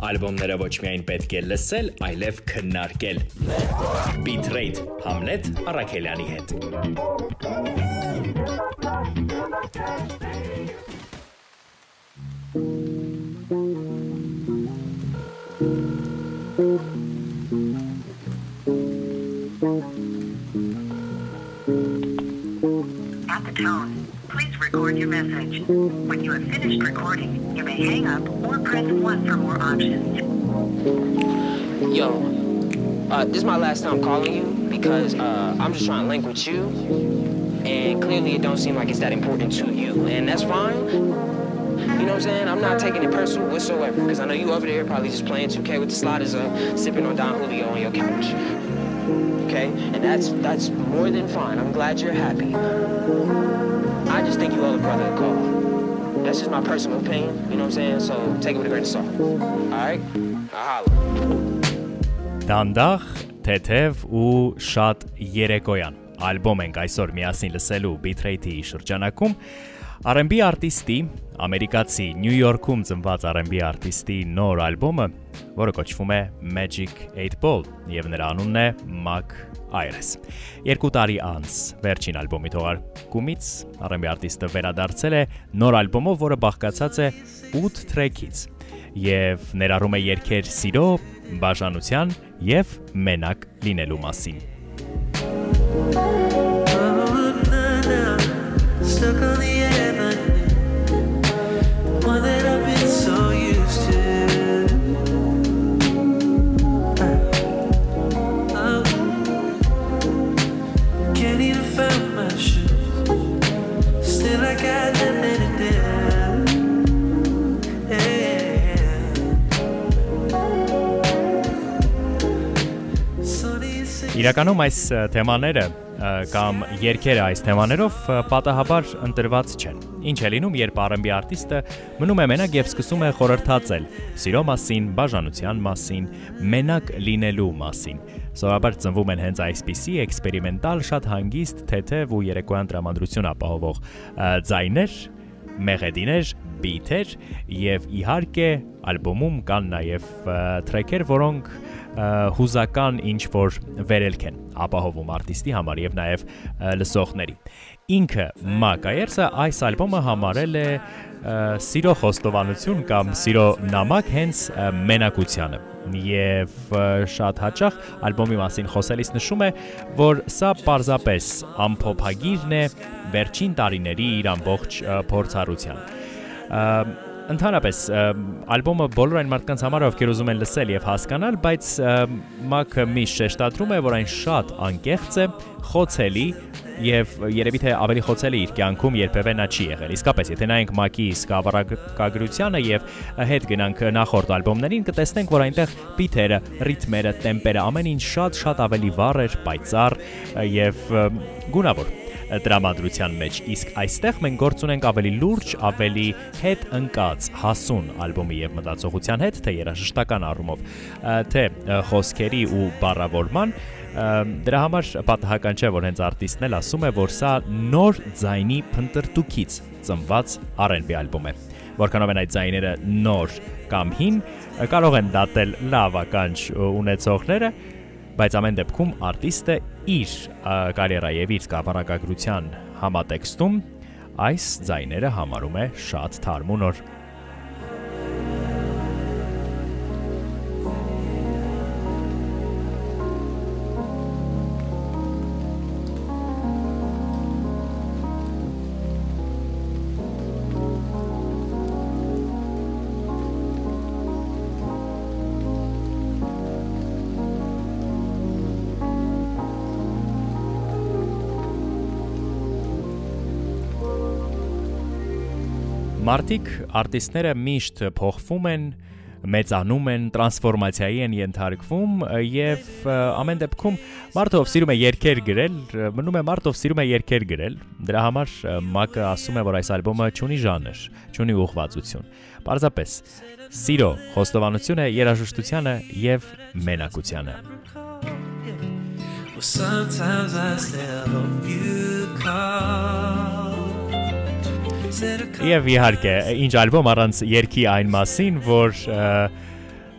Ալբոմները ոչ միայն պետք է լսել, այլև քննարկել։ Bitrate Hamlet Արաքելյանի հետ։ At the tone, record your message. When you have finished recording, you may hang up or press 1 for more options. Yo, uh, this is my last time calling you because uh, I'm just trying to link with you, and clearly it don't seem like it's that important to you, and that's fine. You know what I'm saying? I'm not taking it personal whatsoever because I know you over there probably just playing 2K with the sliders up, sipping on Don Julio on your couch. Okay, and that's that's more than fine. I'm glad you're happy. I just think you owe the brother a call. That's just my personal opinion. You know what I'm saying? So take it with a grain of salt. All right? I holla. Դանդաղ, թեթև ու շատ երեկոյան։ Ալբոմ ենք այսօր միասին լսելու Bitrate-ի շրջանակում։ R&B արտիստի, ամերիկացի Նյու Յորքում ծնված R&B արտիստի նոր ալբոմը, որը կոչվում է Magic 8 Ball, եւ նրա անունն է Mac Ayres։ Երկու տարի անց վերջին ալբոմի թողարկումից R&B արտիստը վերադարձել է նոր ալբոմով, որը բաղկացած է 8 թրեքից եւ ներառում է երգեր սիրո, բաժանության եւ մենակ լինելու մասին։ Stuck on Իրականում այս թեմաները կամ երգերը այս թեմաներով պատահաբար ընտրված չեն։ Ինչ է լինում, երբ R&B արտիստը մնում է մենակ եւ սկսում է խորհրդածել սիրո մասին, բաժանության մասին, մենակ լինելու մասին։ Սովորաբար ծնվում են հենց այսպիսի էքսպերիմենտալ, շատ հանգիստ, թեթև ու երեկոյան տրամադրություն ապահովող ձայներ, մեղեդիներ, բիթեր եւ իհարկե ալբոմում կան նաեւ թրեքեր, որոնք հուզական ինչ որ վերելք են ապահովում արտիստի համար եւ նաեւ լսողների։ Ինքը Մակայերսը այս ալբոմը համարել է սիրո խոստովանություն կամ սիրո նամակ հենց մենակությանը եւ շատ հաճախ ալբոմի մասին խոսելիս նշում է, որ սա պարզապես ամփոփագիրն է վերջին տարիների իր ամբողջ փորձառության։ Ընդհանրապես ալբոմը բոլոր այն մարդկանց համար, ովքեր ուզում են լսել եւ հասկանալ, բայց Մաքը միշտ շեշտադրում է, որ այն շատ անկեղծ է, խոցելի եւ երևի թե ավելի խոցելի իր կյանքում երբևէ նա չի եղել։ Իսկապես, եթե նայենք Մակի սկավառակագրությանը եւ հետ գնանք նախորդ ալբոմներին, կտեսնենք, որ այնտեղ բիթերը, ռիթմերը, տեմպերը ամեն ինչ շատ-շատ ավելի վառ էր, պայծառ եւ գունավոր տրամադրության մեջ իսկ այստեղ մենք գործ ունենք ավելի լուրջ, ավելի հետ ընկած, հասուն ալբոմի եւ մտածողության հետ, թե երաժշտական առումով, թե խոսքերի ու բառավորման դրա համար պատահական չէ, որ հենց արտիստն էլ ասում է, որ սա նոր ձայնի փնտրտուքից ծնված R&B ալբոմ է։ Որքանով են այդ ձայները նոր կամ հին, կարող են դատել լավ ականջ ը, ունեցողները, բայց ամեն դեպքում արտիստը իր ա, կարիերա եւ իր սկավառակագրության համատեքստում այս ձայները համարում է շատ թարմ Մարտիկ արտիստները միշտ փոխվում են, մեծանում են, տրանսֆորմացիայի են ենթարկվում եւ ամեն դեպքում մարդը ով սիրում է երգեր գրել, մնում է մարդը ով սիրում է երգեր գրել։ Դրա համար Մակը ասում է, որ այս ալբոմը ունի ժանր, ունի ուղղվածություն։ Պարզապես սիրո խոստովանություն է երաժշտությանը եւ մենակությանը։ Well, sometimes I still hope you call. Եվ իհարկե, ինչ ալբոմ առանց երկի այն մասին, որ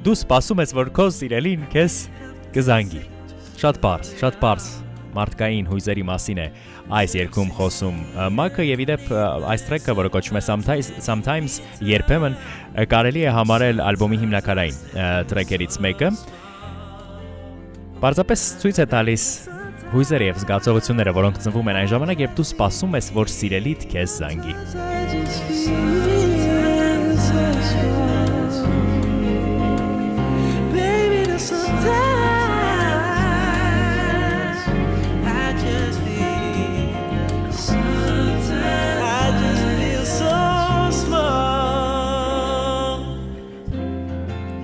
Դու սպասում ես, որ քո սիրելին քեզ կզանգի։ Շատ բարձ, շատ բարձ մարդկային հույզերի մասին է այս երգում խոսում Մակը եւ իդեպ այս տրեքը, որը կոչվում է Sometimes Sometimes երբեմն կարելի է համարել ալբոմի հիմնակարային տրեքերից մեկը։ Պարզապես ցույց է տալիս հույզերը եւ զգացողությունները, որոնք ծնվում են այն ժամանակ, երբ դու սպասում ես, որ սիրելիդ քեզ զանգի։.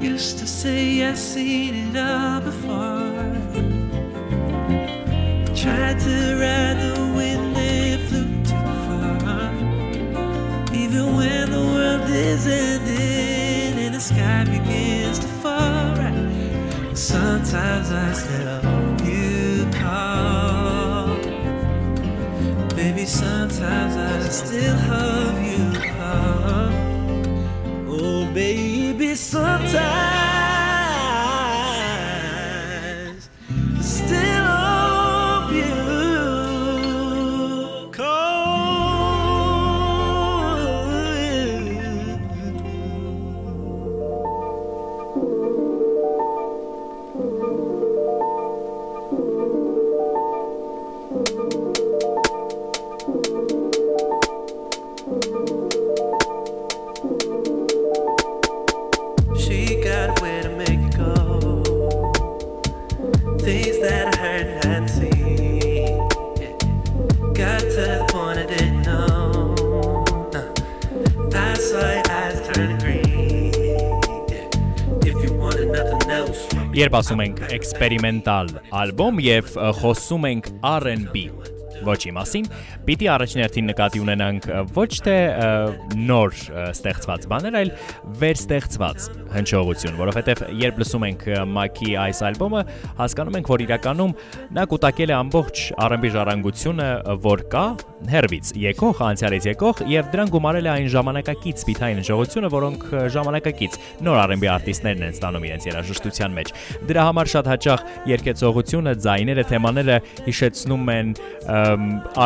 Used to say I seen it all before. To ride the wind flew too far. Even when the world is ending and the sky begins to fall. Sometimes I still you call. Baby, sometimes I still you ասում ենք էքսպերիմենտալ ալբոմ եւ խոսում ենք R&B ոչի մասին, պիտի առաջներթին նկատի ունենանք ոչ թե նոր ստեղծված բաներ, այլ վերստեղծված հնչողություն, որովհետև երբ լսում ենք ը, Մակի այս ալբոմը, հասկանում ենք, որ իրականում նա կուտակել է ամբողջ R&B ժառանգությունը, որ կա հերվից եկող, անցյալից եկող եւ դրան գումարել է այն ժամանակակից սպիթային հնչողությունը, որոնք ժամանակակից նոր R&B արտիստներն են ստանում իրենց երաժշտության մեջ։ Դրա համար շատ հաճախ երկեցողությունը, ձայները, թեմաները հիշեցնում են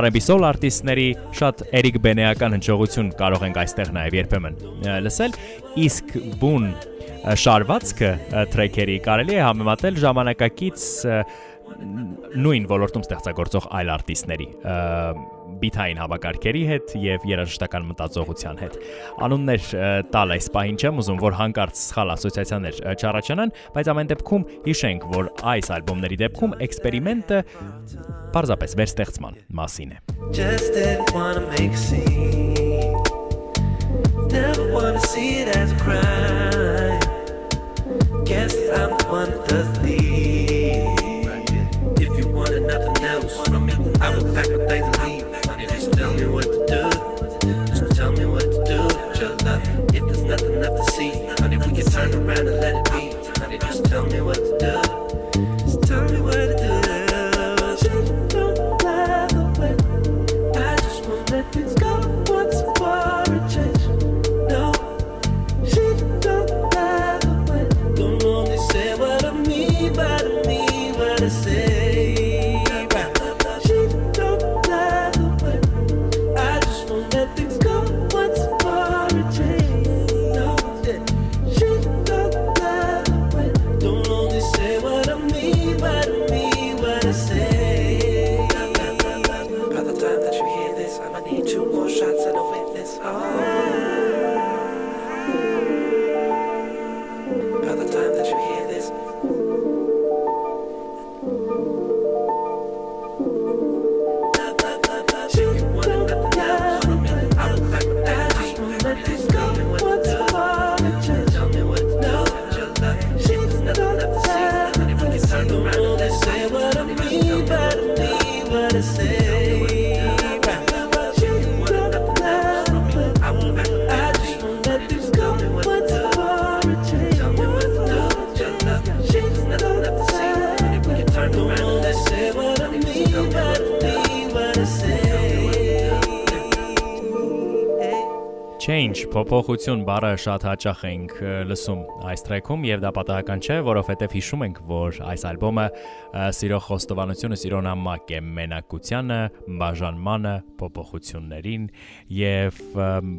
R&B soul արտիստների շատ Էրիկ Բենեական հնչողություն կարող ենք այստեղ նաև երբեմն լսել, իսկ բուն շարվածքը տրեքերի կարելի է համեմատել ժամանակակից նույն ոլորտում ստեղծագործող այլ արտիստների բիթային հավաքարքերի հետ եւ երաժշտական մտածողության հետ։ Անուններ տալ այս պահին չեմ ուզում, որ հանկարծ սխալ ասոցիացիաներ չառաջանան, բայց ամեն դեպքում հիշենք, որ այս ալբոմների դեպքում էքսպերիմենտը պարզապես վերստեղծման մասին է։ Just didn't wanna make a scene. Never wanna see it as a crime. Guess I'm the one that does the change, փոփոխություն բառը շատ հաճախ ենք լսում այս տրեքում եւ դա պատահական չէ, որովհետեւ հիշում ենք, որ այս ալբոմը սիրո խոստովանությունը, սիրո նամակ է մենակությանը, բաժանմանը, փոփոխություններին եւ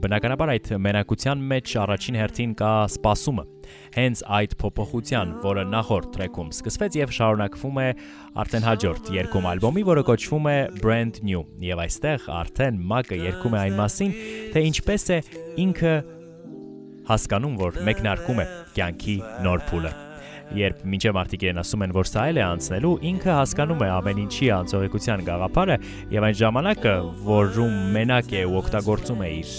բնականաբար այդ մենակության մեջ առաջին հերթին կա սպասումը հենց այդ փոփոխության, որը նախորդ տրեքում սկսվեց եւ շարունակվում է արդեն հաջորդ երկում ալբոմի, որը կոչվում է Brand New։ Եվ այստեղ արդեն Մակը երգում է այն մասին, թե ինչպես է ինքը հասկանում, որ մեկնարկում է կյանքի նոր փուլը։ Երբ մինչև մարդիկ իրեն ասում են, որ սա էլ է անցնելու, ինքը հասկանում է ամեն ինչի անցողիկության գաղափարը եւ այն ժամանակը, որում մենակ է ու օգտագործում է իր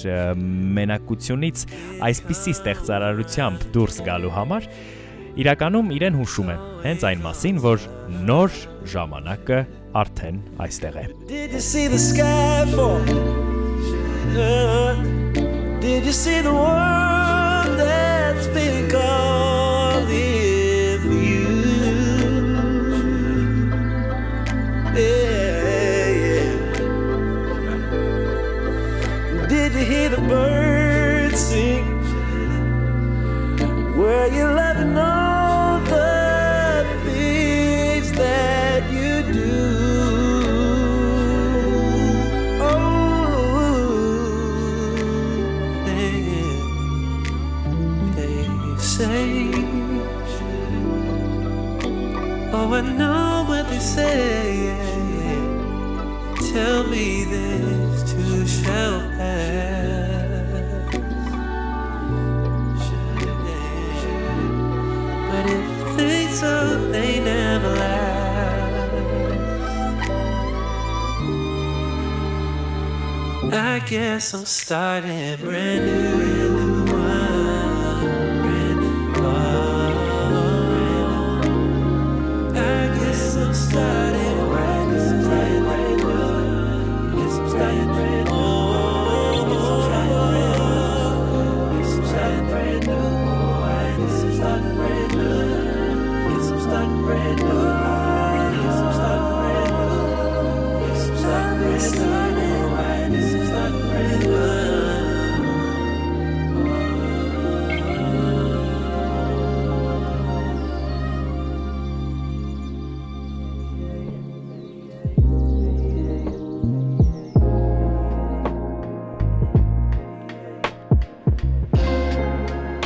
մենակությունից այսպիսի ստեղծարարությամբ դուրս գալու համար, իրականում իրեն հուշում է հենց այն մասին, որ նոր ժամանակը արդեն այստեղ է։ Did you see the sky fall? Uh, did you see the world that's been calling I guess I'm starting brand new,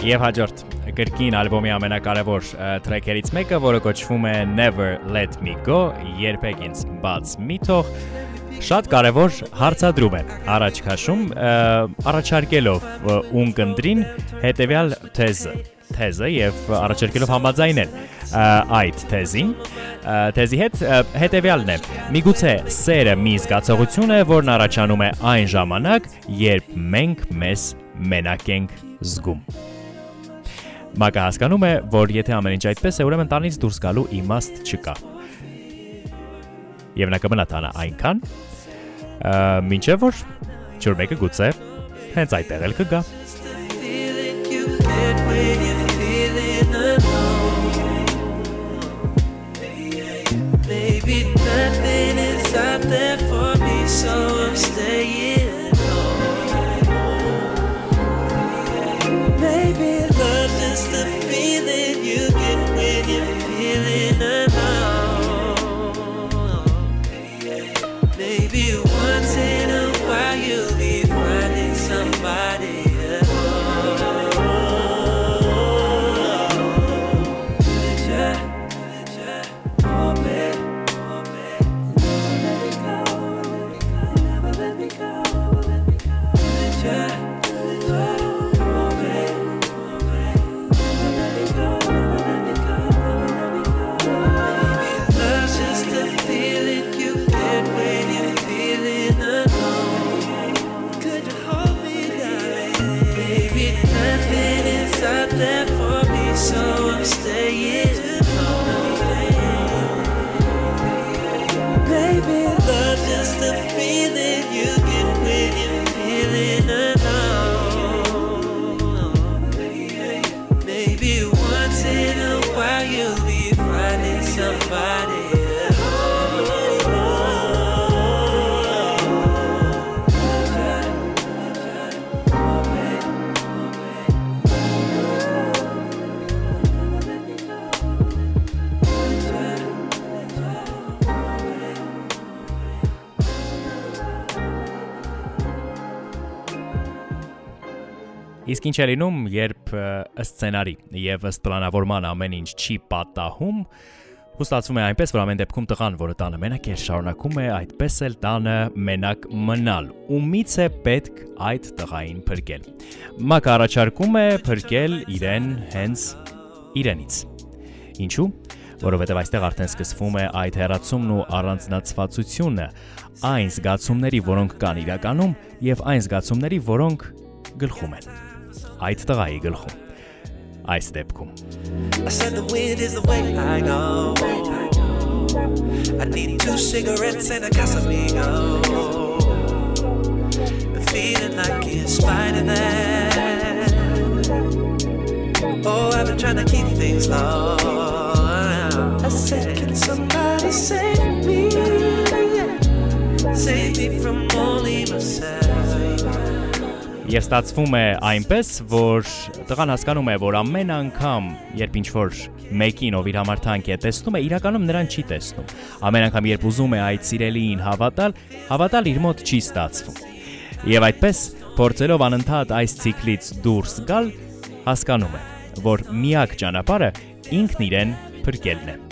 Եվ հաջորդ կրկին ալբոմի ամենակարևոր տրեքերից մեկը, որը կոչվում է Never Let Me Go, երբեք ինձ բաց մի թող, շատ կարևոր հարցադրում է առաջ քաշում, առաջարկելով ունկնդրին հետևյալ թեզը թեզը եւ առաջարկելով համաձայնել այդ թեզին թեզի հետ ը, հետևյալն է. Միգուցե սերը մի զգացողություն է որն առաջանում է այն ժամանակ երբ մենք մեզ մենակ ենք զգում Մակը հասկանում է, որ եթե ամեն ինչ այդպես է, ուրեմն տանից դուրս գալու իմաստ չկա։ Եվ նա կմնա տանը այնքան, մինչև որ ջուր մեկը գուցե հենց այդտեղ էլ կգա։. Maybe nothing is out there for me, so I'm staying Իսկ ինչ է լինում, երբ ըստ սցենարի եւ ըստ պլանավորման ամեն ինչ չի պատահում, ու ստացվում է այնպես, որ ամեն դեպքում տղան, որը տանը մենակ է, շարունակում է այդպես էլ տանը մենակ մնալ։ Ու միցե պետք այդ տղային փրկել։ Մակ առաջարկում է փրկել իրեն հենց իրենից։ Ինչու՞։ Որովհետև այստեղ արդեն սկսվում է այդ հերացումն ու առանձնացվածությունը այն զգացումների, որոնք կան իրականում, եւ այն զգացումների, որոնք գլխում են։ айтыдага ийгэл хо айсдеп кум I need two cigarettes and a Casamigo. The feeling like in spite of. Oh, I've been trying to keep things low. I said, can somebody save me? Save me from only myself. Եվ ստացվում է այնպես, որ տղան հասկանում է, որ ամեն անգամ, երբ ինչ որ մեկին ով իր համար թանկ է տեսնում է, իրականում նրան չի տեսնում։ Ամեն անգամ երբ ուզում է այդ սիրելիին հավատալ, հավատալ իր մոտ չի ստացվում։ Եվ այդպես, փորձելով անընդհատ այս ցիկլից դուրս գալ, հասկանում է, որ միակ ճանապարհը ինքն իրեն փրկելն է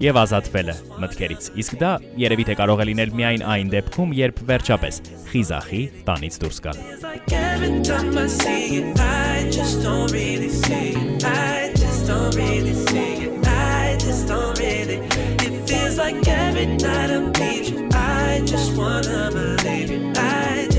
եւ ազատվելը մտքերից։ Իսկ դա երևի թե կարող է լինել միայն այն դեպքում, երբ վերջապես խիզախի տանից դուրս It's like every night I'm you. I just wanna believe it. I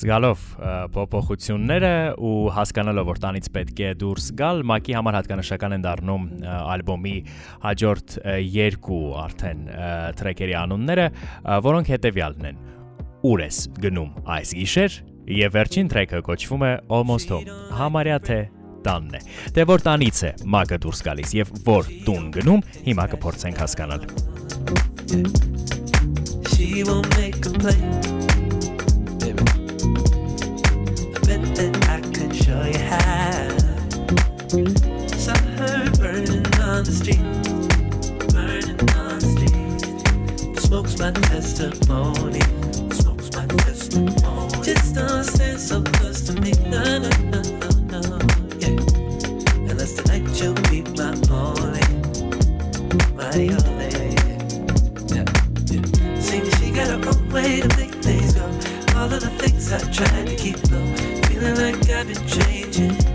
Զգալով փոփոխությունները ու հասկանալով որ տանից պետք է դուրս գալ, Մակի համար հատկանշական են դառնում ալբոմի հաջորդ երկու արդեն ը, թրեքերի անունները, որոնք հետևյալն են. Ուր ես գնում այս գիշեր եւ վերջին թրեքը կոչվում է Almost Home։ Համարյա թե տանն է։ Դե որ տանից է Մակը դուրս գալիս եւ որ տուն գնում, հիմա կփորձենք հասկանալ։ She won't make a play. All of the things I tried to keep low. Feeling like I've been changing.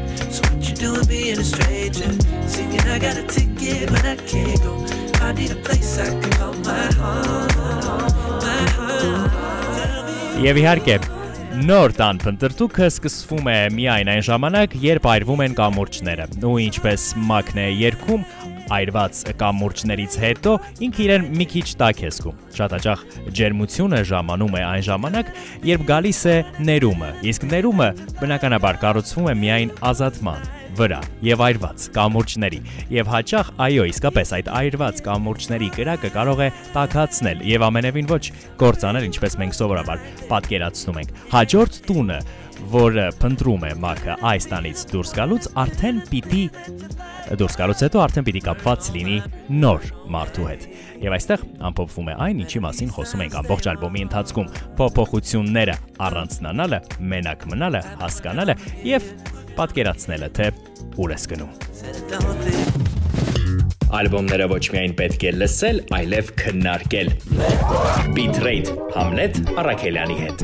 Stranger? Singing, I got a ticket, but I can't go. I need a place I can call my home. My home. Եվ իհարկե, նոր տան փնտրտուքը սկսվում է միայն այն ժամանակ, երբ այրվում են կամուրջները։ Ու ինչպես Մակն է երկում, այրված կամուրջներից հետո ինքը իրեն մի քիչ տաք է զգում։ Շատ հաճախ ջերմությունը ժամանում է այն ժամանակ, երբ գալիս է ներումը, իսկ ներումը բնականաբար կառուցվում է միայն ազատման, վրա եւ այրված կամուրջների եւ հաճախ այո իսկապես այդ այրված կամուրջների կրակը կարող է տակացնել եւ ամենևին ոչ կործանել ինչպես մենք սովորաբար պատկերացնում ենք հաջորդ տունը որը փնտրում է մակը այս տանից դուրս գալուց արդեն պիտի դուրս գալուց հետո արդեն պիտի կապված լինի նոր մարդու հետ։ Եվ այստեղ ամփոփվում է այն, ինչի մասին խոսում ենք ամբողջ ալբոմի ընթացքում՝ փոփոխությունները, առանձնանալը, մենակ մնալը, հասկանալը եւ պատկերացնելը, թե ուր ես գնում։ Ալբոմները ոչ միայն պետք է լսել, այլև քննարկել։ Bitrate Hamlet Արաքելյանի հետ։